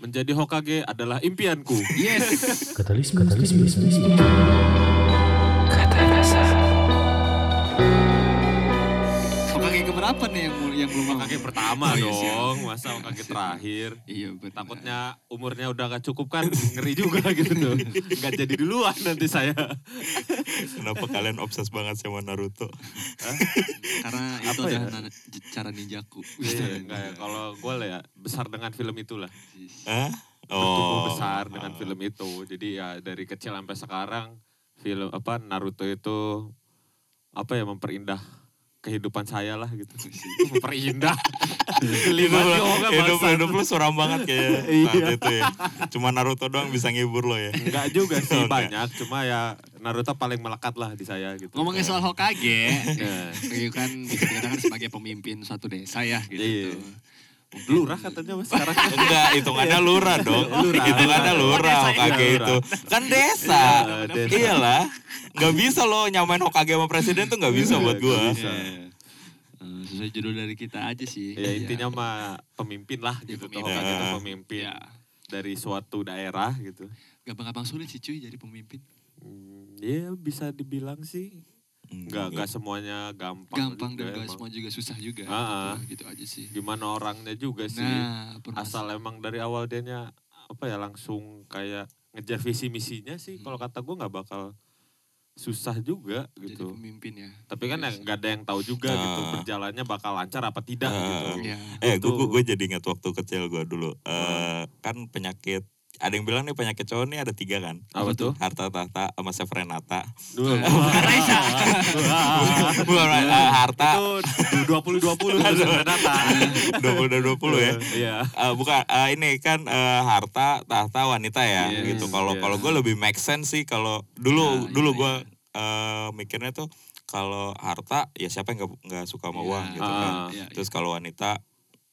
Menjadi Hokage adalah impianku. Yes. Katalisme, katalisme, katalisme. Hokage keberapa nih yang yang belum mau? Hokage pertama Oh, iya, siap. dong, masa Hokage terakhir. Iya, betul. Takutnya umurnya udah gak cukup kan, ngeri juga gitu tuh. Gak jadi duluan nanti saya. Kenapa kalian obses banget sama Naruto? karena itu Apa ya? cara ninjaku. Iya, enggak ya. Kalau gue lah ya, besar dengan film itulah. Hah? Oh. besar dengan film itu. Jadi ya dari kecil sampai sekarang, film apa Naruto itu apa ya memperindah kehidupan saya lah gitu. Memperindah. Hidup, Lima hidup, bangsat. hidup lu suram banget kayak Iya. saat itu ya. Cuma Naruto doang bisa ngibur lo ya. Enggak juga sih Oh, enggak. banyak, cuma ya Naruto paling melekat lah di saya gitu. Ngomongin soal Hokage, Nah. itu kan bisa dikatakan sebagai pemimpin suatu desa ya gitu. Iya. Lurah katanya mas sekarang. Enggak, hitungannya lurah dong. Lurah. Hitungannya lurah Oh, Hokage itu. Kan desa. Iya, desa. Iyalah. Gak bisa lo nyamain Hokage sama presiden tuh gak bisa Iya, buat bisa. Iya. Eh, sesuai judul dari kita aja sih. Ya Iya. intinya mah pemimpin lah Ya, gitu. pemimpin. Hokage itu Ya. pemimpin Ya. dari suatu daerah gitu. Gampang-gampang sulit sih cuy jadi pemimpin. Hmm, Ya bisa dibilang sih nggak nggak semuanya gampang. Gampang juga dan gak emang. semua juga susah juga. Ah, ah. Gitu, gitu aja sih. Gimana orangnya juga sih. Nah, Asal emang dari awal dianya apa ya langsung kayak ngejar visi misinya sih. Hmm. Kalau kata gue nggak bakal susah juga jadi gitu. pemimpin ya. Tapi kan nggak ada yang tahu juga gitu Ah. berjalannya bakal lancar apa tidak Ah. gitu. Iya. Eh, gue gue jadi ingat waktu kecil gue dulu. Eh, kan penyakit ada yang bilang nih penyakit cowok nih ada tiga kan. Apa tuh? Harta tahta sama Sevrenata. Dua. Bukan eh, harta Itu dua puluh dua puluh data. 20 dan 20 ya. Iya. Eh, bukan eh, ini kan eh, harta tahta wanita ya Yes, gitu. Kalau iya. kalau gue lebih make sense sih kalau dulu Nah, dulu iya, gue eh, mikirnya tuh kalau harta ya siapa yang nggak suka sama Iya, uang gitu kan. iya, Terus kalau wanita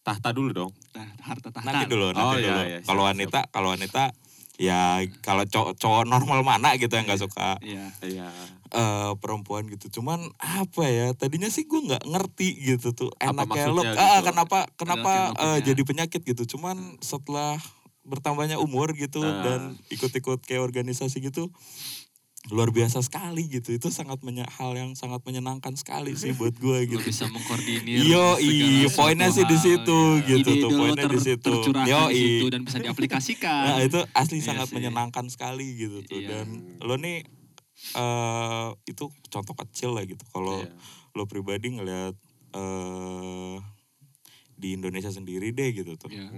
Tahta dulu dong. Nah, harta tahta. nanti dulu nanti Oh, dulu. iya, iya, kalau wanita kalau wanita ya kalau cowok cowok normal mana gitu yang nggak suka Iya. Iya. eh perempuan gitu. Cuman apa ya? Tadinya sih gue nggak ngerti gitu tuh. Enaknya lo, ah, gitu? kenapa kenapa Kenapa eh, maksudnya? jadi penyakit gitu. Cuman setelah bertambahnya umur gitu Ah. dan ikut-ikut kayak organisasi gitu luar biasa sekali gitu. Itu sangat menye- hal yang sangat menyenangkan sekali sih buat gue Lo gitu. bisa mengkoordinir. Yo, iya, poinnya sih di situ, ya. gitu Ide-ide tuh, lo poinnya di situ. Yo, di situ dan bisa diaplikasikan. Nah itu asli Iya sangat sih. menyenangkan sekali gitu tuh. Iya. Dan lo nih eh itu contoh kecil lah gitu. Kalau Iya. lo pribadi ngelihat eh di Indonesia sendiri deh gitu tuh. Iya.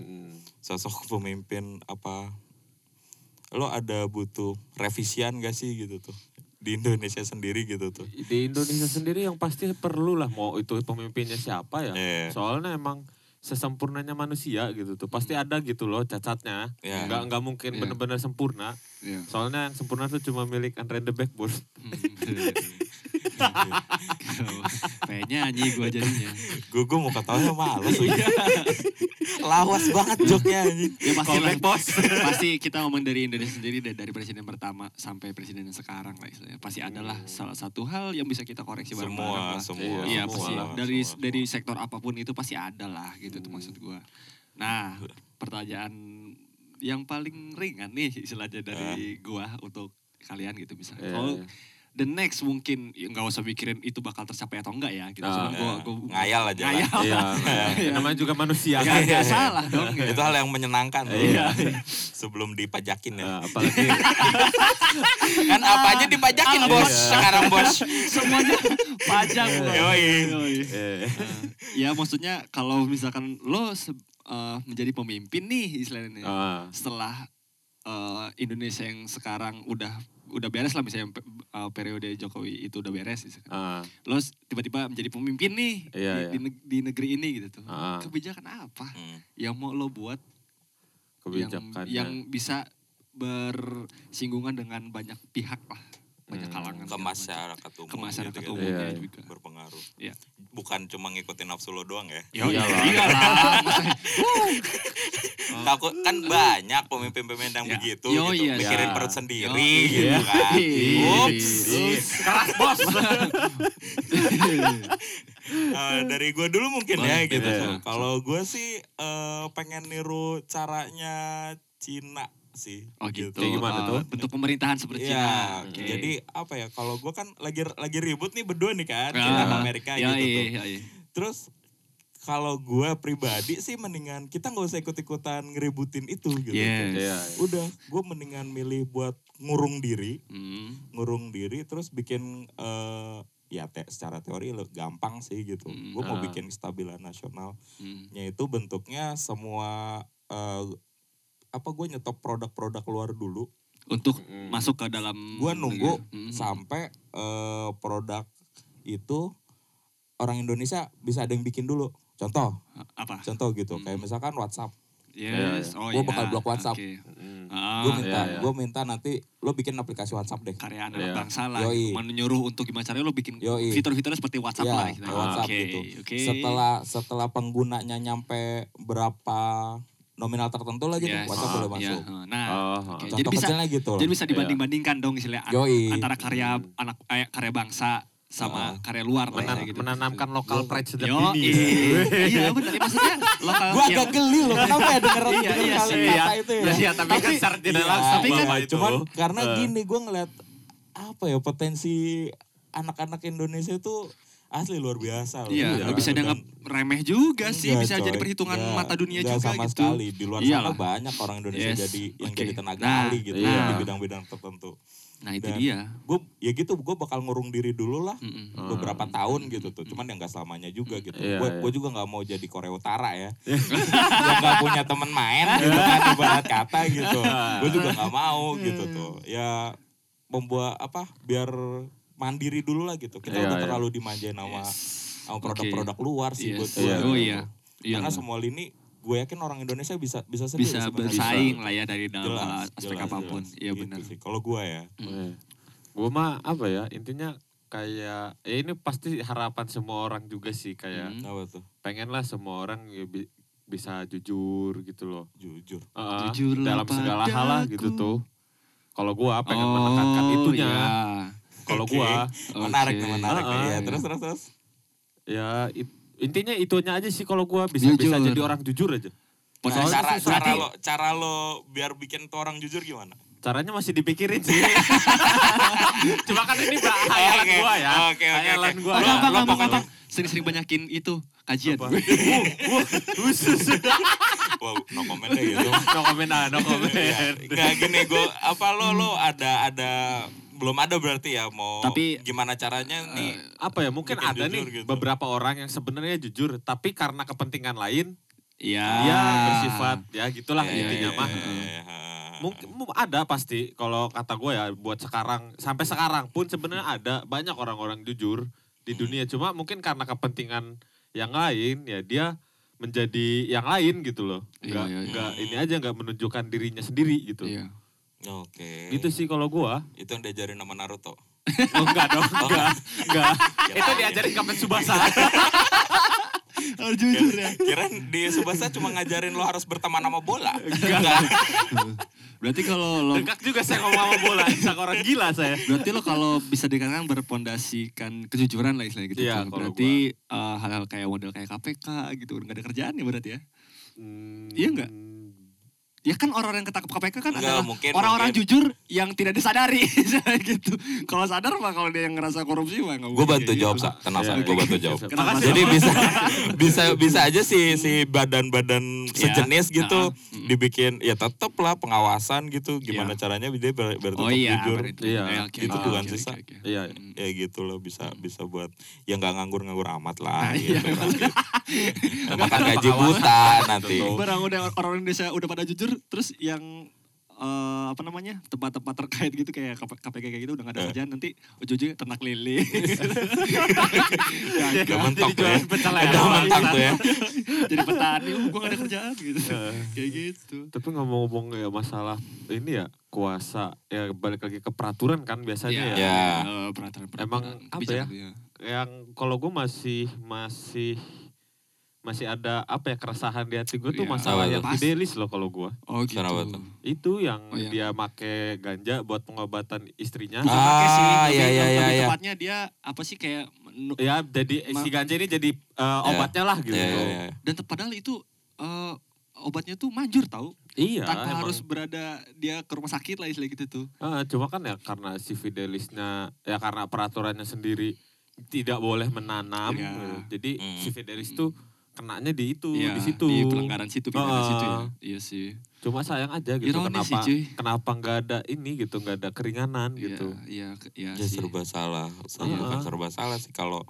Sosok pemimpin apa lo ada butuh revisian gak sih gitu tuh di Indonesia sendiri gitu tuh. Di Indonesia sendiri yang pasti perlu lah mau itu pemimpinnya siapa ya. Iya. Soalnya emang sesempurnanya manusia gitu tuh. Pasti ada gitu loh cacatnya. Iya. Nggak, nggak mungkin Iya. benar-benar sempurna. Iya. Soalnya yang sempurna tuh cuma milik Andre the Backbone. Kayak nyanyi gue jadinya. Gue gue mau ketawanya males lagi. Lawas banget joknya anjing. Ya pasti lah, bos. pasti kita ngomong dari Indonesia sendiri dari, presiden pertama sampai presiden yang sekarang lah istilahnya. Pasti adalah salah satu hal yang bisa kita koreksi bareng-bareng Semua, lah. semua. Iya pasti lah, dari semua, dari semua. sektor apa pun itu pasti ada lah gitu tuh maksud gua. Nah pertanyaan yang paling ringan nih istilahnya dari gua untuk kalian gitu misalnya. Iya, Kalau. The next mungkin ya nggak usah mikirin itu bakal tercapai atau enggak ya. Gitu. Ah, Cuman gua, Ya, gua, ngayal aja lah. Ngayal. Iya. Iya. Namanya juga manusia. Nggak kan. nggak salah dong. ya. Itu hal yang menyenangkan. Iya. Sebelum dipajakin ya. Nah, apalagi Kan apa aja dipajakin Ah, bos iya. sekarang bos. Semuanya pajak. Bro. Yoi. Yoi. eh, ya maksudnya kalau misalkan lo eh, menjadi pemimpin nih istilahnya ah, setelah eh, Indonesia yang sekarang udah udah beres lah misalnya eh, periode Jokowi itu udah beres misalkan. ah, lo s- tiba-tiba menjadi pemimpin nih Iya, di, iya. di neg- di negeri ini gitu tuh Ah. kebijakan apa Hmm. yang mau lo buat yang kebijakannya. yang bisa bersinggungan dengan banyak pihak lah banyak Hmm. kalangan ke masyarakat umum ke masyarakat gitu-gitu. umumnya Iya, iya. juga berpengaruh Iya. Bukan cuma ngikutin nafsu lo doang ya Yo, Iyalah. iyalah. Masa- takut kan banyak pemimpin-pemimpin yang Ya. begitu Yo, gitu iya mikirin sih. perut Yo, sendiri iya. gitu kan Iya. Ups. Ih, keras bos. Eh, dari gue dulu mungkin ya gitu. iya. Kalau gue sih eh, pengen niru caranya Cina sih. Oh gitu. Kayak gimana Eh, tuh? Bentuk pemerintahan seperti Iya, Cina. Oke. jadi apa ya? Kalau gue kan lagi lagi ribut nih berdua nih kan, Ah, Cina sama Amerika iya, gitu tuh. iya, iya. Terus kalau gue pribadi sih mendingan kita nggak usah ikut-ikutan ngeributin itu gitu. Yes. Iya. Udah, gue mendingan milih buat ngurung diri, Hmm. ngurung diri, terus bikin eh, ya te- secara teori lo gampang sih gitu. Hmm. Gue mau Ah. bikin kestabilan nasional. Hmm. nya itu bentuknya semua eh, apa gue nyetop produk-produk luar dulu Untuk Mm. masuk ke dalam gue nunggu Hmm. sampai eh, produk itu orang Indonesia bisa ada yang bikin dulu contoh apa? contoh gitu Hmm. kayak misalkan WhatsApp Yes. Oh Gua iya. bakal blok WhatsApp. Mm. Ah, gue minta iya, iya. gue minta nanti lo bikin aplikasi WhatsApp deh karya anak Iya. bangsa lah. Yoi. Menyuruh untuk gimana caranya lo bikin Yoi. fitur-fiturnya seperti WhatsApp ya lah. gitu. WhatsApp Oke, gitu Oke. setelah setelah penggunanya nyampe berapa nominal tertentu lah gitu Yes. WhatsApp Ah, boleh Iya, masuk Nah, Oh, oke. oh. jadi bisa gitu jadi bisa dibanding-bandingkan dong istilahnya Yoi. antara karya anak eh, karya bangsa sama Ah. karya luar lah Menan- ya gitu. menanamkan lokal pride sejak Yo, dini. iya benar maksudnya lokal. gue ya, agak geli loh kenapa ya denger Iya, iya kali sih, kata iya. itu ya Ya, iya, tapi kan secara tidak iya, langsung tapi kan- cuman karena gini gue ngeliat apa ya potensi anak-anak Indonesia itu asli luar biasa loh. Iya, nggak bisa dianggap remeh juga sih, Enggak, bisa coy. jadi perhitungan Enggak, mata dunia enggak juga sama gitu. sekali di luar Iyalah. sana banyak orang Indonesia Yes, jadi yang oke. jadi tenaga Nah, ahli gitu iya. di bidang-bidang tertentu. Nah itu Dan- dia. Gue ya gitu gue bakal ngurung diri dulu lah Mm-mm. Hmm. beberapa tahun gitu tuh. Cuman yang gak selamanya juga gitu. Iya, Gue iya. gue juga nggak mau jadi Korea Utara ya. yang gak punya teman main gitu kan ibarat kata gitu. Gue juga nggak mau gitu tuh. Ya membuat apa biar mandiri dulu lah gitu. Kita Iya, udah iya. terlalu dimanjain sama Yes. sama produk-produk luar sih Yes. buat gue. Iya. Oh iya. Iya. Karena semua lini gue yakin orang Indonesia bisa bisa sendiri bisa bersaing lah ya dari dalam Jelas, aspek jelas, apa pun. jelas. Iya Gitu benar. sih. Kalau gue ya. Gue mah apa ya intinya kayak ya ini pasti harapan semua orang juga sih kayak Hmm. Apa tuh? pengen lah semua orang ya bi- bisa jujur gitu loh Jujur. Heeh, Jujurlah dalam segala hal lah gitu tuh kalau gua pengen menekankan Oh, itunya iya. Kalau Oke. gua Menarik nih, menarik. Heeh. Ya, terus terus terus. ya it- intinya itunya aja sih kalau gua bisa bisa Jujur. jadi orang jujur aja Nah, Soalnya cara cara berarti- lo cara lo biar bikin tuh orang jujur gimana? caranya masih dipikirin sih cuma kan ini mbak hayalan Oke, gua ya oke, oke, hayalan oke. gua Lo- gampang. Sering-sering banyakin itu kajian. Apa? khusus Wow, no comment deh gitu. no comment ah no comment Iya, Nggak gini gue apa lo lo ada ada belum ada berarti ya mau Tapi, gimana caranya nih apa ya mungkin ada jujur nih gitu. beberapa orang yang sebenarnya jujur tapi karena kepentingan lain Iya. ya bersifat ya gitulah Ya, ya, intinya ya, mah ya, ya, ya. mungkin mu- ada pasti kalau kata gue ya buat sekarang sampai sekarang pun sebenarnya ada banyak orang-orang jujur di Hmm. dunia cuma mungkin karena kepentingan yang lain ya dia menjadi yang lain gitu loh Iya, nggak iya, iya. nggak ini aja nggak menunjukkan dirinya sendiri gitu Iya. Oke. gitu sih kalau gua Itu yang diajarin nama Naruto. oh, enggak dong enggak enggak itu diajarin Kamen Subasa Harus jujur ya. Kirain di Subasa cuma ngajarin lo harus berteman sama bola. enggak Berarti kalau lo Degak juga saya ngomong sama bola Sak orang gila saya Berarti lo kalau bisa dikatakan berpondasikan kejujuran lah istilahnya gitu. Iya, berarti eh, hal-hal kayak model kayak KPK gitu nggak ada kerjaan ya berarti ya. Hmm, Iya nggak? Ya kan orang-orang yang ketangkep KPK kan Enggak, adalah mungkin- orang-orang mungkin. jujur yang tidak disadari gitu. Kalau sadar mah kalau dia yang ngerasa korupsi mah nggak Gue bantu kayak jawab gitu. sa, tenang sa, Iya, gue oke. bantu jawab. Jadi bisa bisa bisa aja sih si badan-badan Iya. sejenis gitu Ah, mm. dibikin ya tetep lah pengawasan gitu gimana Iya. caranya dia ber, ber- Oh iya, jujur. Iya, oke, itu bukan oke, sisa. Iya. Ya gitu loh bisa bisa buat ya nggak nganggur-nganggur amat lah Nah, gitu. iya. kan. Makan gaji buta nanti. Barang udah orang Indonesia udah pada jujur, terus yang eh, apa namanya tempat-tempat terkait gitu kayak KP- KPK kayak gitu udah gak ada Eh. kerjaan nanti ujung-ujungnya ternak lele. Gak mentok tuh ya. Gak mentok tuh ya. Jadi petani, oh, gue gak ada kerjaan gitu. Eh. kayak gitu. Tapi ngomong-ngomong ya masalah ini ya kuasa ya balik lagi ke peraturan kan biasanya ya. Ya. Eh, peraturan Emang peraturan, apa ya? iya. Yang kalau gue masih masih masih ada apa ya keresahan di hati gue tuh Iya. masalah Apa yang tuh? fidelis loh kalau gue. Oh gitu. Kenapa tuh? Itu yang Oh, iya. dia make ganja buat pengobatan istrinya. Bukan Ah, pakai sih, iya, lebih- iya, iya, iya. tepatnya dia apa sih kayak ya jadi si ganja ini jadi eh, obatnya lah gitu. Iya, iya, iya. dan padahal itu eh, obatnya tuh manjur tahu Iya, tanpa emang. harus berada dia ke rumah sakit lah istilah gitu tuh. Ah, cuma kan ya karena si Fidelisnya ya karena peraturannya sendiri tidak boleh menanam. Iya. gitu. Jadi Hmm. si Fidelis tuh kenanya di itu, Iya, di situ. Di pelanggaran situ, pelanggaran Ah. situ ya. Iya sih. Cuma sayang aja gitu Ironis sih, kenapa cuy. kenapa nggak ada ini gitu, nggak ada keringanan Iya, gitu. Iya, iya Ya sih. serba salah, serba, Iya. serba salah sih kalau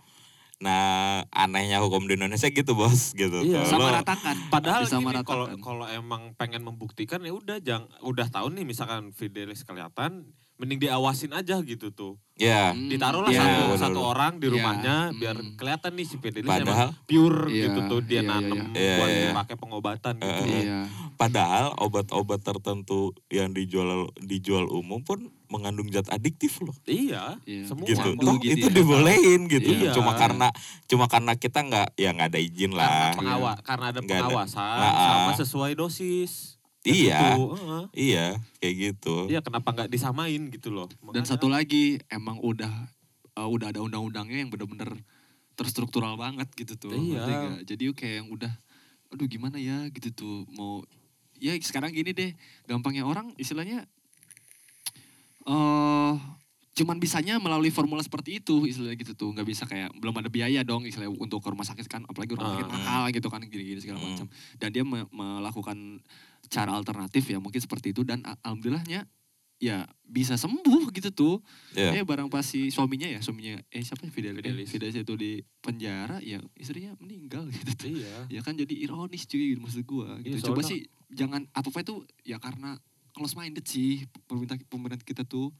Nah, anehnya hukum di Indonesia gitu, Bos, gitu. Iya. Sama ratakan. Padahal Sama gini, kalau kalau emang pengen membuktikan ya udah jangan udah tahu nih misalkan Fidelis kelihatan mending diawasin aja gitu tuh. Ya, Hmm, Ditaruhlah iya. satu satu orang di Iya, rumahnya biar hmm. kelihatan nih si Fidelis Padahal- emang pure Iya, gitu tuh dia iya, iya, nanem iya. buat Iya, iya. dipakai pengobatan gitu. Eh, Iya. padahal obat-obat tertentu yang dijual dijual umum pun mengandung zat adiktif loh. Iya, Iya. semua gitu. Toh gitu itu ya. dibolehin gitu. Iya. Cuma karena cuma karena kita nggak ya nggak ada izin karena lah. pengawa karena ada ada. pengawasan ah. sama sesuai dosis. Dan Iya. heeh. Iya, kayak gitu. Iya, kenapa nggak disamain gitu loh. Dan Makanya- satu lagi emang udah eh, udah ada undang-undangnya yang bener-bener terstruktural banget gitu tuh. Iya. Jadi kayak yang udah aduh gimana ya gitu tuh mau ya sekarang gini deh gampangnya orang istilahnya eh cuman bisanya melalui formula seperti itu istilahnya gitu tuh nggak bisa kayak belum ada biaya dong istilahnya untuk ke rumah sakit kan apalagi rumah sakit Ah. mahal gitu kan gini-gini segala Hmm. macam dan dia me- melakukan cara alternatif ya mungkin seperti itu dan alhamdulillahnya ya bisa sembuh gitu tuh Iya. Eh barang pas si suaminya ya, suaminya eh siapa ya Fidelis? Fidelis. Fidelis itu di penjara ya istrinya meninggal gitu. tuh. Iya. Ya kan jadi ironis cuy maksud gua gitu. Iya, Coba sih jangan apa-apa itu ya karena close minded sih pemerintah pemerintah kita tuh.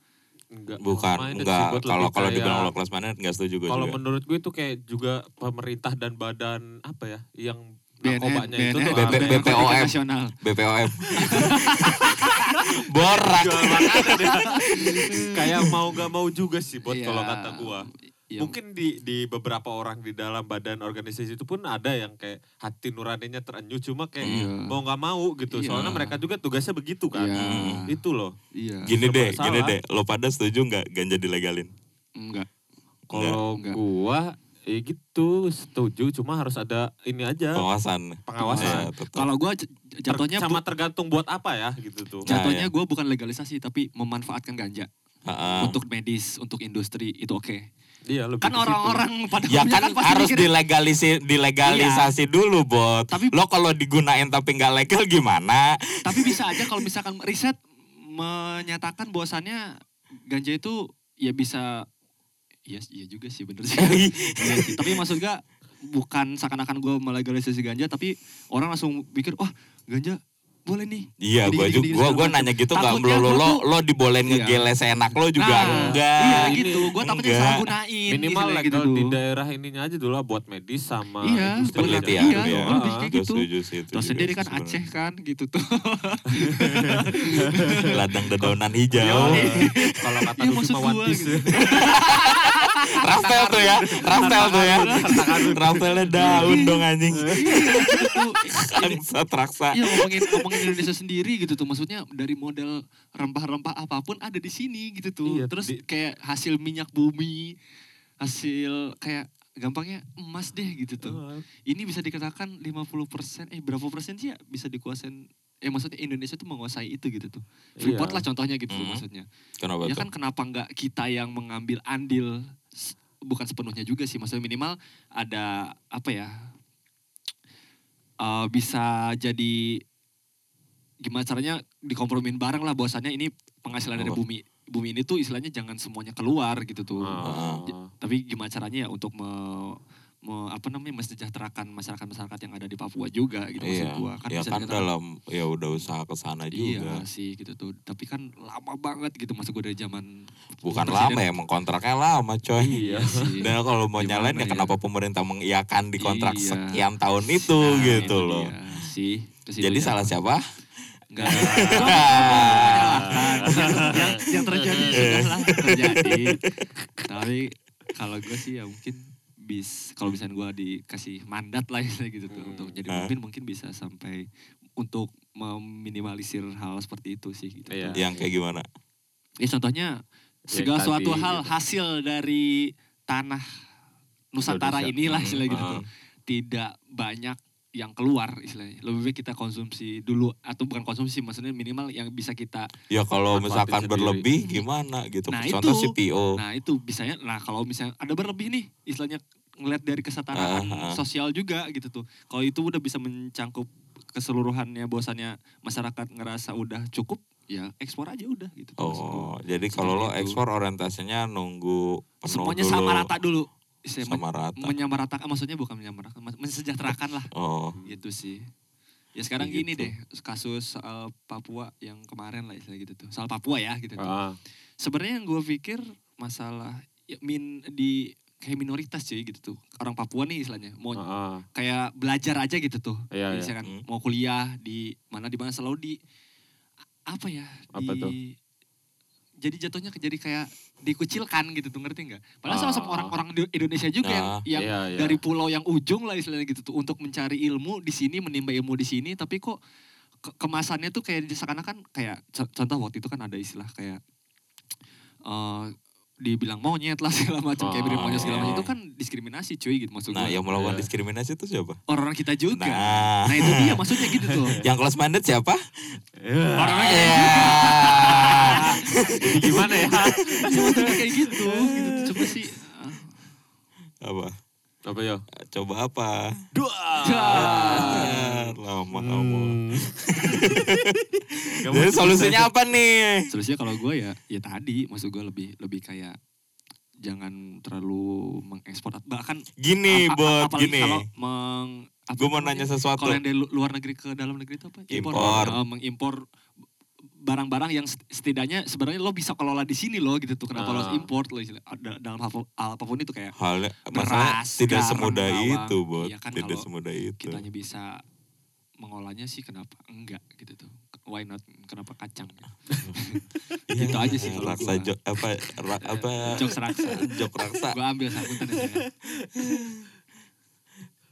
Enggak, Bukan, enggak. Kalau kalau dibilang low class minded enggak setuju gue Kalau menurut gue itu kayak juga pemerintah dan badan apa ya yang BNN, narkobanya itu BNN, tuh BP, ya? Badan BPOM. Narkotika Nasional. BPOM. Borak. Ya. kayak mau gak mau juga sih buat Iya. kalau kata gua. Iya. Mungkin di di beberapa orang di dalam badan organisasi itu pun ada yang kayak hati nuraninya terenyuh cuma kayak Iya. mau nggak mau gitu. Iya. Soalnya mereka juga tugasnya begitu kan. Iya. Itu loh. Iya. Gini Serba deh, gini salah. deh. Lo pada setuju nggak ganja dilegalin? Enggak. Kalau gua ya gitu setuju cuma harus ada ini aja Pengawasan. pengawasan. Ya. Kalau gua Ter- jatuhnya sama tergantung buat apa ya gitu tuh. Nah, jatuhnya iya. gua bukan legalisasi tapi memanfaatkan ganja Ha-ha. untuk medis, untuk industri itu oke. Iya lebih Kan orang-orang pada Ya kan pasti harus mikirnya, dilegalisi, dilegalisasi dulu, bot. Tapi- lo kalau digunain tapi nggak legal gimana? Tapi bisa aja kalau misalkan riset menyatakan bahwasannya ganja itu ya bisa Iya, iya juga sih bener sih. Iya sih. Tapi maksud gak bukan seakan-akan gue melegalisasi ganja tapi orang langsung pikir wah ganja boleh nih. Iya, gini, juga gua, gua nanya gitu nggak gua lo tuh- lo dibolehin Iya. ngegeles enak lo juga Nah, enggak. Iya gitu, gue takutnya enggak. salah gunain. Minimal istilahnya legal gitu di daerah ininya aja dulu lah buat medis sama Iya, penelitian iya, dulu ya. lebih kayak gitu. Terus sendiri kan. Aceh kan gitu tuh. Ladang dedaunan hijau. Iya. Kalau kata Iya, Duki maksud mah gua One Piece. Raftel tuh ya, Raftel tuh ya. Raftelnya daun dong anjing. Raksa. Iya ngomongin ngomongin Indonesia sendiri gitu tuh maksudnya dari model rempah-rempah apa pun ada di sini gitu tuh. Iya, Terus di- kayak hasil minyak bumi, hasil kayak gampangnya emas deh gitu tuh. Ini bisa dikatakan 50% eh berapa persen sih ya bisa dikuasain eh maksudnya Indonesia tuh menguasai itu gitu tuh. Freeport Iya. lah contohnya gitu tuh Mhm. maksudnya. Kenapa Ya tuh? kan kenapa nggak kita yang mengambil andil bukan sepenuhnya juga sih maksudnya minimal ada apa ya eh, bisa jadi gimana caranya dikompromin bareng lah bahwasannya ini penghasilan dari Apa? bumi bumi ini tuh istilahnya jangan semuanya keluar gitu tuh Ah. tapi gimana caranya ya untuk me, me- apa namanya mesejahterakan masyarakat masyarakat yang ada di Papua juga gitu maksud Iya, gua ya kan dalam ya udah usaha ke sana juga. Iya sih gitu tuh. Tapi kan lama banget gitu masuk gue dari zaman Bukan Presiden. lama ya, emang kontraknya lama coy. Iya. sih. Dan kalau mau nyalain ya ya? kenapa pemerintah mengiyakan di kontrak Iya. sekian tahun itu Nah, gitu itu loh. sih. Jadi salah siapa? Enggak. yang, yang, yang terjadi sudah lah terjadi. Tapi kalau gue sih ya mungkin bis kalau misalnya gue dikasih mandat lah istilahnya gitu tuh Hmm. untuk jadi Ah. pemimpin mungkin bisa sampai untuk meminimalisir hal seperti itu sih gitu. Iya. Yang kayak gimana? Ya contohnya Ya, segala tadi suatu hal gitu. hasil dari tanah Nusantara Indonesia. inilah Hmm, istilahnya gitu tuh. Tidak banyak yang keluar istilahnya. Lebih baik kita konsumsi dulu atau bukan konsumsi maksudnya minimal yang bisa kita Ya kalau misalkan sendiri. berlebih gimana gitu. Nah, Contoh itu. CPO. Nah itu bisanya, nah kalau misalnya ada berlebih nih, istilahnya ngelihat dari kesetaraan Ah, ah. sosial juga gitu tuh. Kalau itu udah bisa mencangkup keseluruhannya, bahwasannya masyarakat ngerasa udah cukup, ya ekspor aja udah gitu. tuh. Oh, jadi kalau lo ekspor orientasinya nunggu Semuanya dulu. sama rata dulu. Sama rata. menyamaratakan, maksudnya bukan menyamaratakan, mensejahterakan lah. Oh, Gitu sih. Ya sekarang Gitu. gini deh, kasus soal Papua yang kemarin lah istilah gitu tuh. Soal Papua ya gitu tuh. Ah, Sebenarnya yang gue pikir masalah ya, min di kayak minoritas cuy gitu tuh. Orang Papua nih istilahnya mau ah, ah. kayak belajar aja gitu tuh. Iya, iya. Misalkan Hmm. mau kuliah di mana di mana selalu di apa ya? Apa di, tuh? Jadi jatuhnya jadi kayak dikucilkan gitu tuh ngerti nggak? Padahal sama-sama Ah. orang-orang di Indonesia juga yang, Ah, yang Iya, iya. dari pulau yang ujung lah istilahnya gitu tuh untuk mencari ilmu di sini menimba ilmu di sini tapi kok ke- kemasannya tuh kayak seakan-akan kayak co- contoh waktu itu kan ada istilah kayak eh dibilang monyet lah segala macam kayak bilang monyet segala macam itu kan diskriminasi cuy gitu maksud nah gua. yang melakukan Iya. diskriminasi itu siapa? orang-orang kita juga Nah. nah, itu dia maksudnya gitu tuh Yang close minded siapa? orang-orang Ya. Jadi gimana ya? ya, maksudnya kayak gitu gitu tuh coba sih ah, apa? Apa ya? Coba apa? Dua. Lama kamu. Hmm. Jadi solusinya apa nih? solusinya kalau gue ya ya tadi maksud gue lebih lebih kayak jangan terlalu mengekspor bahkan Gini, buat apalagi gini. kalau meng Gue mau nanya sesuatu. kalau yang dari lu- luar negeri ke dalam negeri itu apa Impor. Eh, mengimpor barang-barang yang set- setidaknya sebenarnya lo bisa kelola di sini lo gitu tuh kenapa lo harus Ah. import lo dalam hal hal apa pun itu kayak masalah Beras, tidak garam, semudah bawang. itu, Bot. Iya kan tidak semudah itu. kitanya bisa mengolahnya sih kenapa enggak gitu tuh why not kenapa kacang Iya, gitu aja sih kalau Raksa gua. jok apa ra- apa jokes raksa jok raksa. gue ambil sabutan ya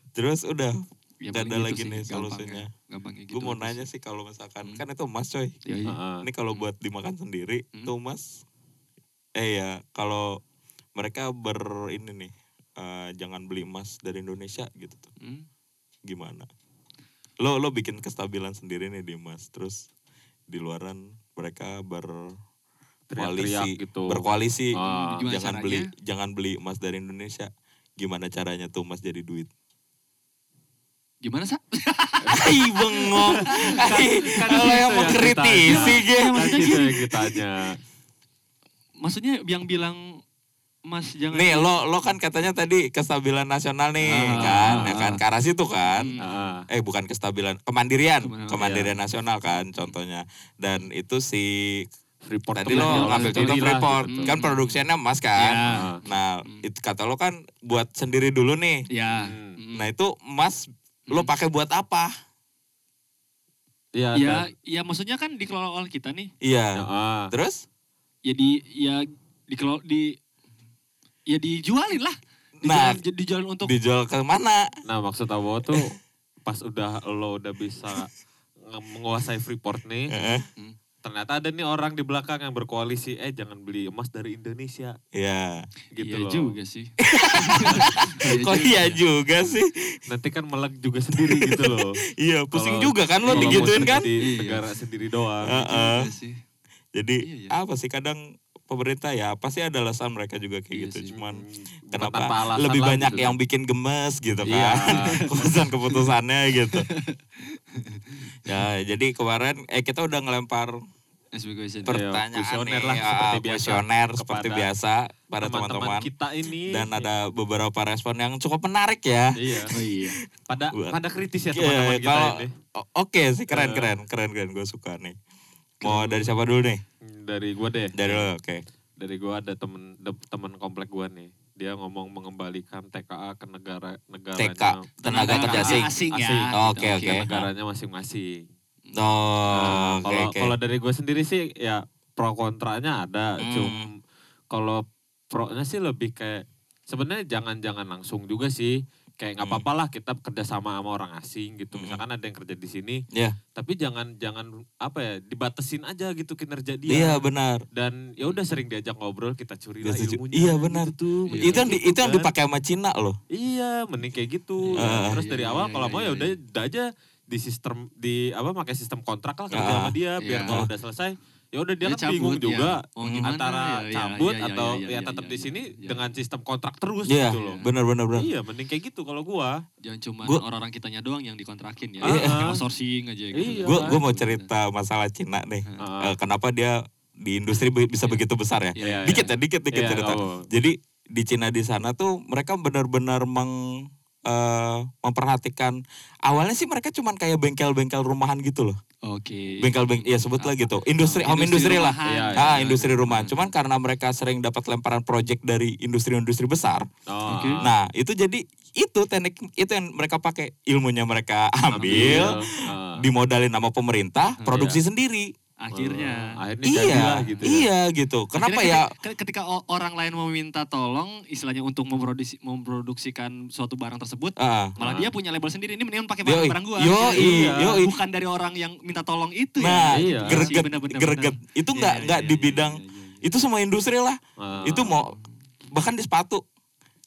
Terus udah ya, paling ada gitu lagi sih, nih gampangnya. solusinya. gampangnya gitu gue mau nanya sih kalau misalkan Hmm. kan itu emas coy. Ya, iya. Ah, ah. Ini kalau Hmm. buat dimakan sendiri Hmm. itu emas. Eh ya kalau mereka ber ini nih eh, jangan beli emas dari Indonesia gitu tuh. Hmm. Gimana? Lo lo bikin kestabilan sendiri nih di emas. Terus di luaran mereka berkoalisi Teriak-teriak gitu. berkoalisi Ah. Gimana jangan caranya? beli jangan beli emas dari Indonesia. Gimana caranya tuh emas jadi duit? Gimana sih Hai bengong. Hai, kalau yang gitu ya mengkritisi ceritanya. gitu. Kan gitu yang ditanya. maksudnya yang bilang mas jangan Nih lo lo kan katanya tadi kestabilan nasional nih Ah, kan, ya ah, kan ah. ke arah situ kan. Hmm. Ah, Eh bukan kestabilan, kemandirian, Kemandirian. kemandirian nasional kan contohnya. Dan itu si Freeport tadi lo ngambil contoh lah Freeport gitu. kan Hmm. produksinya emas kan. Ya. Ah. Nah Hmm. itu kata lo kan buat sendiri dulu nih. ya. Nah itu emas lo Hmm. pakai buat apa? Iya. ya dan- ya maksudnya kan dikelola oleh kita nih Iya. Ah. Terus? ya di ya dikelola di ya dijualin lah Nah, dijualin, dijualin untuk dijual ke mana? Nah maksud Abo tuh pas udah lo udah bisa menguasai Freeport nih, Heeh. Ternyata ada nih orang di belakang yang berkoalisi, eh jangan beli emas dari Indonesia, Iya. gitu iya loh. juga sih Kok iya juga sih? Nanti kan melek juga sendiri gitu loh. Iya, pusing Kalau- juga kan lo digituin kan? Di Iya. negara sendiri doang. Heeh. Iya sih. Jadi Iya, iya. apa sih kadang pemerintah ya pasti ada alasan mereka juga kayak Iya gitu. sih. Cuman Bukan kenapa lebih banyak gitu. yang bikin gemes gitu kan. Iya. Keputusan-keputusannya gitu. ya, jadi kemarin eh kita udah ngelempar SB pertanyaan kuesioner nih, lah, ya, seperti biasa. kuesioner seperti biasa pada teman-teman. kita ini. Dan ada beberapa respon yang cukup menarik ya. Iya. Oh iya. Pada pada kritis ya Iya, teman-teman kita kalau- ini. Oke sih keren Eh. keren keren keren gue suka nih. Mau dari siapa dulu nih? Dari gua deh. Dari lo, oke. dari gua ada temen temen komplek gua nih dia ngomong mengembalikan TKA ke negara negaranya TK, tenaga kerja asing. asing ya. Asing. Oke, Gitu. ke oke. negaranya masing-masing. Oh, Nah, kalau oke. kalau dari gue sendiri sih ya pro kontranya ada, Hmm. cum kalau pro-nya sih lebih kayak sebenarnya jangan-jangan langsung juga sih kayak nggak Hmm. apa-apa lah kita kerja sama sama orang asing gitu. Hmm. Misalkan ada yang kerja di sini, Iya. tapi jangan jangan apa ya dibatasin aja gitu kinerja dia. Iya benar. Dan ya udah sering diajak ngobrol kita curi lah ilmunya. iya, benar. Gitu tuh, Iya. Itu yang di- gitu itu yang kan. dipakai sama Cina loh. Iya, mending kayak gitu. Iya, Terus iya, dari iya, awal iya, kalau iya, mau ya udah udah aja di sistem di apa pakai sistem kontrak lah kerja Ah, sama dia biar iya. kalau udah selesai ya udah dia Dia kan bingung cabut, juga ya. Mau gimana, antara ya, ya, cabut ya, ya, atau ya, ya, ya, tetap ya, di ya, sini ya. dengan sistem kontrak terus Iya, gitu loh. benar benar benar. Iya, mending kayak gitu kalau gua. Jangan cuma Gua- orang-orang kitanya doang yang dikontrakin ya. Iya. Kayak outsourcing aja gitu. Iya. Gue gue mau Gitu. cerita masalah Cina nih. Eh, kenapa dia di industri bisa Iya. begitu besar ya? Iya, Dikit ya, dikit dikit Iya, cerita. oh. Jadi di Cina di sana tuh mereka benar-benar meng eh, memperhatikan awalnya sih mereka cuman kayak bengkel-bengkel rumahan gitu loh. Oke. Bengkel-bengkel ya sebutlah gitu. Industri home industry lah. rumahan. Iya, gitu iya. Ah, industri rumahan. Hmm. Cuman karena mereka sering dapat lemparan project dari industri-industri besar. Oh. Oke. Nah, itu jadi itu teknik itu yang mereka pakai ilmunya mereka ambil, Ah. dimodalin sama pemerintah, Hmm, produksi sendiri. Akhirnya. Oh, akhirnya Iya, gitu. ya. iya gitu. Kenapa Akhirnya ya? ketika, orang lain meminta tolong, istilahnya untuk memproduksi, memproduksikan suatu barang tersebut, Ah, malah Ah. dia punya label sendiri. Ini mendingan pakai Yoi. barang-barang gua. Yoi, Gitu. yoi. Bukan dari orang yang minta tolong itu Nah, ya. Iya. Sih, greget, bener-bener, greget. bener. Itu Iya, nggak iya, nggak iya, di iya, bidang iya, iya. itu semua industri lah. Ah. Itu mau bahkan di sepatu.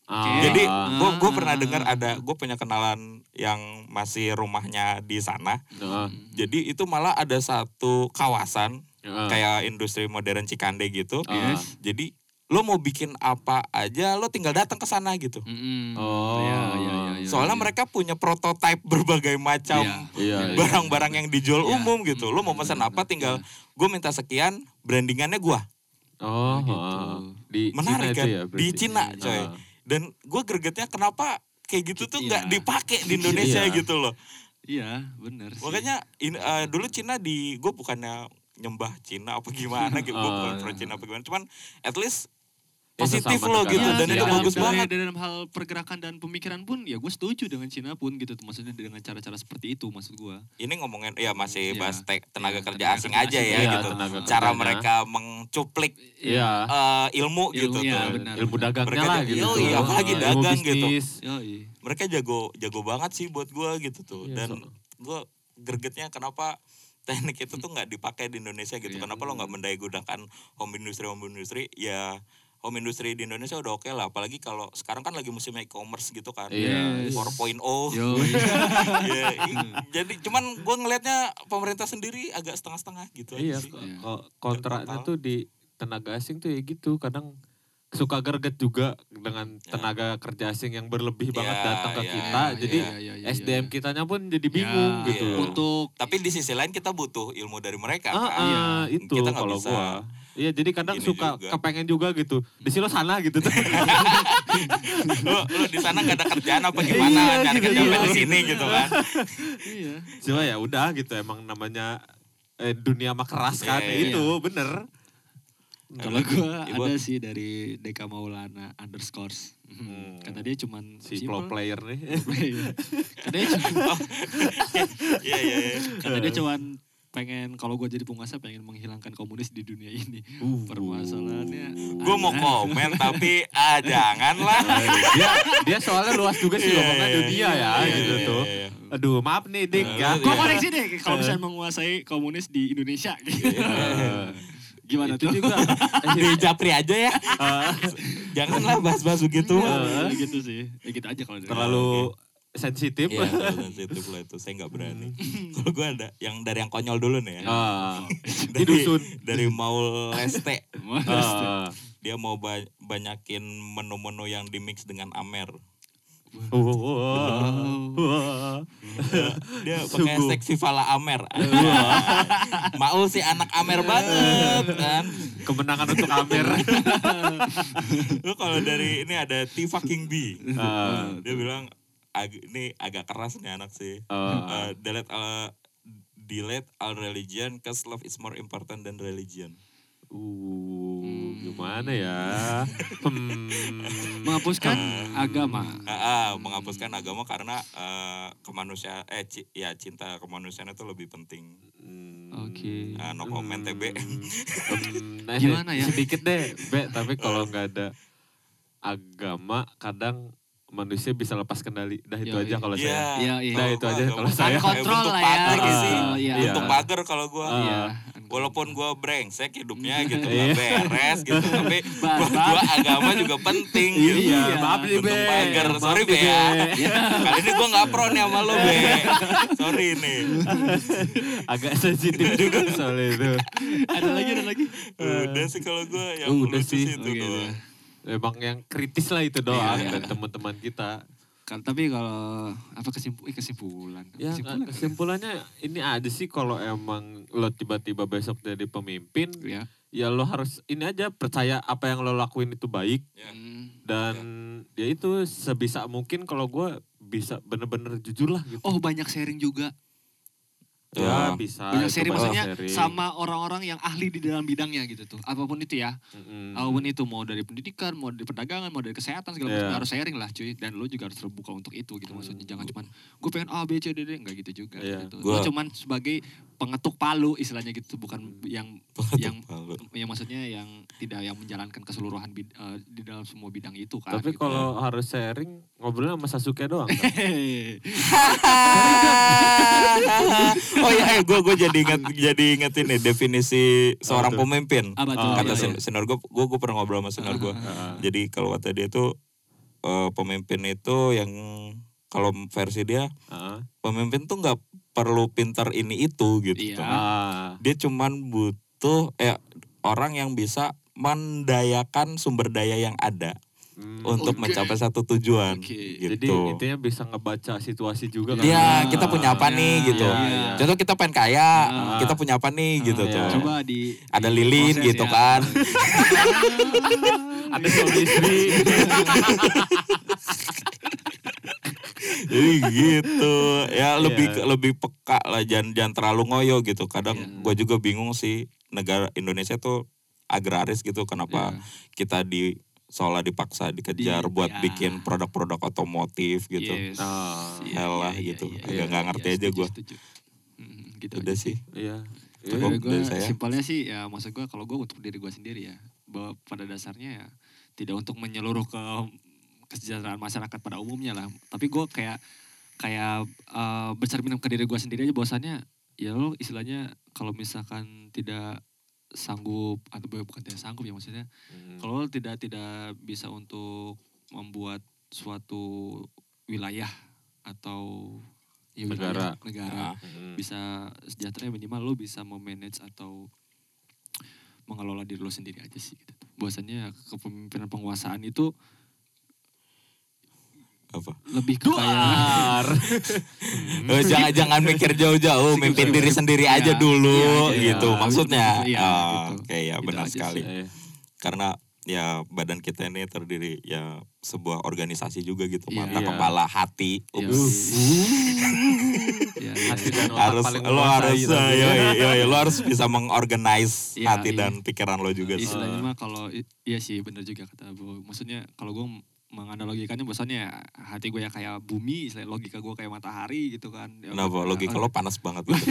Ah. Jadi gue gue pernah dengar ada gue punya kenalan yang masih rumahnya di sana. Ah. Jadi itu malah ada satu kawasan Ah. kayak industri modern Cikande gitu. Yes. Jadi lo mau bikin apa aja lo tinggal datang ke sana gitu. Mm-mm. Oh. Iya, iya, iya, iya, Soalnya iya. mereka punya prototipe berbagai macam Iya. Iya, iya. barang-barang yang dijual Iya. umum gitu. Lo mau pesan apa tinggal iya. gue minta sekian brandingannya gua. Oh, gitu. ah. di Menarik Cina kan? itu ya, Di? Cina, coy. Dan gue gregetnya kenapa kayak gitu tuh nggak Iya. dipakai di Indonesia Iya. gitu loh. Iya, bener sih. Makanya in- eh, dulu Cina di gue bukannya nyembah Cina apa gimana gitu, gue bukan Oh. pro Cina apa gimana, cuman at least positif negara. gitu Iya dan sih, itu dalam- bagus dalam- banget. Dalam hal pergerakan dan pemikiran pun ya gue setuju dengan Cina pun gitu tuh. Maksudnya dengan cara-cara seperti itu maksud gue. Ini ngomongin ya masih Iya. bahas te- tenaga Iya, kerja tenaga asing kerja aja asing, ya iya, gitu. tenaga Cara kerjanya. mereka mencuplik Iya. eh, ilmu gitu Ilmu, iya, tuh. benar. ilmu dagangnya Mereka lah gitu. Yoi, apalagi Ilmu dagang gitu. Yoi. Mereka jago jago banget sih buat gue gitu tuh. Iya, dan so- gue gregetnya kenapa teknik itu tuh nggak dipakai di Indonesia gitu. Iya. Kenapa lo nggak mendaya gunakan home industry home industry? Ya home industry di Indonesia udah oke lah. Apalagi kalau sekarang kan lagi musim e-commerce gitu kan. Iya. Yes. 4.0. Yoi. Ya, i- jadi cuman gue ngelihatnya pemerintah sendiri agak setengah-setengah gitu Iya, aja sih. ko- Iya. ko- kontraknya tuh di tenaga asing tuh ya gitu. Kadang suka gerget juga dengan Ya. tenaga kerja asing yang berlebih banget Ya, datang ke ya, kita. Iya, Jadi iya, iya, iya, SDM iya. kitanya pun jadi bingung Ya, gitu iya. loh. Untuk Tapi di sisi lain kita butuh ilmu dari mereka. Ah, kan. ah, Iya. itu Kita nggak kalau bisa gua. Iya, jadi kadang gini suka juga. kepengen juga gitu. Di sini lo sana gitu tuh. Lu, lu di sana gak ada kerjaan apa gimana? Iya, Cari gitu, kerjaan iya. di sini gitu kan. iya. Cuma ya udah gitu emang namanya eh, dunia mah keras kan. Iya, iya. Itu bener. Kalau gue Ibu- ada sih dari Deka Maulana underscores. Hmm. Kata dia cuman si simple. pro player nih. Kata dia cuma, Iya iya iya. kata dia cuman pengen kalau gue jadi penguasa pengen menghilangkan komunis di dunia ini. Uh. Permasalahannya Gue mau komen tapi ah janganlah. dia dia soalnya luas juga sih Iya, ngomongnya iya, dunia ya iya, gitu iya, tuh. iya. Aduh maaf nih Dik Eh, ya. Gue Iya. koreksi deh kalau misalnya menguasai komunis di Indonesia. Eh, Gimana itu tuh? juga Di Japri aja ya. eh, Janganlah bahas-bahas begitu. Ya, gitu sih. Ya gitu aja kalau terlalu sensitif. Iya, sensitif lah itu. Saya nggak berani. Kalau gue ada yang dari yang konyol dulu nih ya. Ah, Dari, dusun. dari Maul Leste. Ah, Dia mau ba- banyakin menu-menu yang dimix dengan Amer. wah, wah. Dia pakai seksi Vala Amer. Maul sih anak Amer banget kan. Kemenangan untuk Amir. Lu kalau dari ini ada T fucking B. Ah, Dia bilang ag ini agak keras nih anak sih. ah. Uh, delete all delete all religion cause love is more important than religion. Uh, gimana ya? Hmm. Menghapuskan agama. Ah, ah, menghapuskan agama karena uh, kemanusiaan eh ci- ya cinta kemanusiaan itu lebih penting. Hmm. Oke. Ah, no comment, ya, Be. Hmm, hmm, nah, Gimana ya? Sedikit deh, Be. Tapi kalau nggak ada agama, kadang manusia bisa lepas kendali. Dah itu aja kalau Iya. saya. Iya, iya. Nah, itu aja kalau saya. Kontrol lah ya, pagar gitu. sih. Iya. Bentuk pagar kalau gua. Iya. Walaupun gua brengsek hidupnya gitu Iya. nggak beres gitu tapi buat gua agama juga penting gitu. Iya, maaf nih, Be. pagar. Sorry Be ya. Kali ini gua nggak pro nih sama lo Be. Sorry nih. Agak sensitif juga soal itu. Ada lagi, ada lagi. Udah sih kalau gua yang Udah lucu sih. itu doang. Emang yang kritis lah itu doang Iya, iya. dan teman-teman kita. Kan, tapi kalau apa kesimpu eh, kesimpulan? Ya kesimpulan. kesimpulannya ini aja sih kalau emang lo tiba-tiba besok jadi pemimpin, Ya. ya lo harus ini aja percaya apa yang lo lakuin itu baik Ya. Dan ya itu sebisa mungkin kalau gue bisa bener-bener jujur lah gitu. Oh banyak sharing juga. Ya Ya. bisa. banyak banyak maksudnya sharing. sama orang-orang yang ahli di dalam bidangnya gitu tuh. Apa pun itu ya. Mm-mm. Apa pun itu mau dari pendidikan, mau dari perdagangan, mau dari kesehatan segala macam Iya. harus sharing lah cuy. Dan lo juga harus terbuka untuk itu gitu maksudnya. Jangan cuman gue pengen A B C D D enggak gitu juga Iya. gitu. Gua- cuman sebagai pengetuk palu istilahnya gitu bukan yang yang Palu. yang maksudnya yang tidak yang menjalankan keseluruhan bid- eh, di dalam semua bidang itu kan. Tapi gitu. kalau harus sharing ngobrolnya sama Sasuke doang. kan? Oh iya, eh, gue gue jadi inget jadi ingetin nih definisi seorang tuh? pemimpin. Apa tuh? Kata iya, sen- iya. senior gue, gue gue pernah ngobrol sama senior gue. Jadi kalau kata dia tuh eh, pemimpin itu yang kalau versi dia Heeh. pemimpin tuh nggak perlu pintar ini itu gitu. Iya. Ah. Dia cuman butuh eh orang yang bisa mendayakan sumber daya yang ada Hmm. untuk Oke. mencapai satu tujuan Oke. gitu. Jadi intinya bisa ngebaca situasi juga kan. Iya, kita punya apa Iya, nih gitu. iya, iya. Contoh kita pengen kaya, Ah. kita punya apa nih gitu iya. tuh. Coba di Ada di lilin proses gitu ya. kan. Ada suami istri. Jadi gitu. Ya lebih Iya. lebih peka lah jangan jangan terlalu ngoyo gitu. Kadang Iya. gue juga bingung sih negara Indonesia tuh agraris gitu kenapa Iya. kita di seolah dipaksa dikejar Di- buat ya. bikin produk-produk otomotif gitu. Yes. Ah, Iya, helah iya, gitu. iya, Agak iya, nggak ngerti iya, aja gua. setuju. Hmm, gitu Udah aja sih. Iya. Tapi Iya. Cukup gue dari saya. simpelnya sih ya maksud gue kalau gue untuk diri gue sendiri ya bahwa pada dasarnya ya tidak untuk menyeluruh ke kesejahteraan masyarakat pada umumnya lah tapi gue kayak kayak eh, bercermin ke diri gue sendiri aja bahwasannya ya lo istilahnya kalau misalkan tidak sanggup atau bukan tidak sanggup ya maksudnya Hmm. kalau tidak tidak bisa untuk membuat suatu wilayah atau ya wilayah, Negara. negara Ah, Hmm. bisa sejahtera ya minimal lo bisa memanage atau mengelola diri lo sendiri aja sih gitu. Bahwasannya kepemimpinan penguasaan itu apa? lebih ke kayak. Eh, jangan jangan mikir jauh-jauh, mimpin diri sendiri Iya, aja dulu iya, gitu. iya. Maksudnya. Iya, Ah, gitu. Oke ya Gitu benar sekali. Iya. Karena ya badan kita ini terdiri ya sebuah organisasi juga gitu. Iya. Mata Iya. kepala hati. Iya. Ups. ya, Hati ya, dan ya. otak harus lo harus gitu. eh, yoi, yoi, lo harus bisa mengorganize Iya, hati iya. dan pikiran lo juga sih. istilahnya mah kalau iya sih bener juga kata Bu. Maksudnya kalau gue menganalogikannya bahwasannya hati gue ya kayak bumi, logika gue kayak matahari gitu kan. Ya, Kenapa? ya, Logika lo panas banget gitu.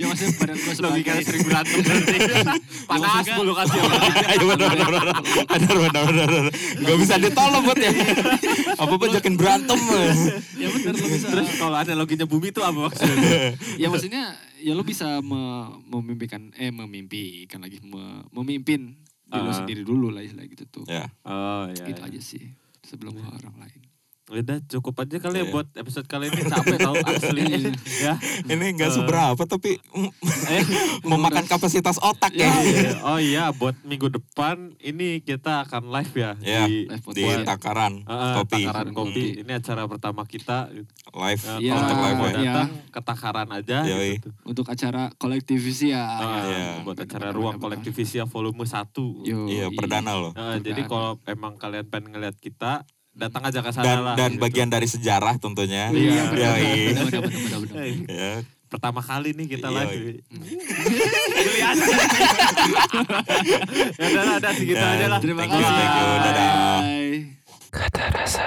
ya maksudnya badan gue sebagai Logikanya sering berantem berarti. Panas mulu kan. Iya benar benar benar. Benar benar benar. benar. Gak bisa ditolong buat ya. Apa apa jakin berantem. ya bener lo bisa Terus kalau analoginya bumi itu apa maksudnya? ya maksudnya ya lo bisa me- memimpikan eh memimpikan lagi me- memimpin diri lo Ah. sendiri dulu lah istilah gitu tuh ya. Oh iya. gitu iya. aja sih sebelum ke orang lain Udah cukup aja kali ya Iya. buat episode kali ini capek tau asli ya. Ini nggak Eh. seberapa tapi mm, memakan kapasitas otak ya. Iya. Oh iya buat minggu depan ini kita akan live ya Ya, di Live Di takaran eh, kopi. Takaran kopi. Hmm. Ini acara pertama kita. Live. Eh, Iya, kalau untuk live ya. datang ke Takaran aja. Yoi. gitu. untuk acara kolektivis ya Iya. Buat acara ruang kolektivisia volume 1. Yo, Iya, perdana loh. Eh, jadi kalau emang kalian pengen ngeliat kita, datang aja ke sana dan, lah. Dan gitu. bagian dari sejarah tentunya. Iya. Ya, Pertama kali nih kita Yoi. lagi. Beli ya udah, ada segitu aja lah. Terima kasih. Thank. Kata rasa.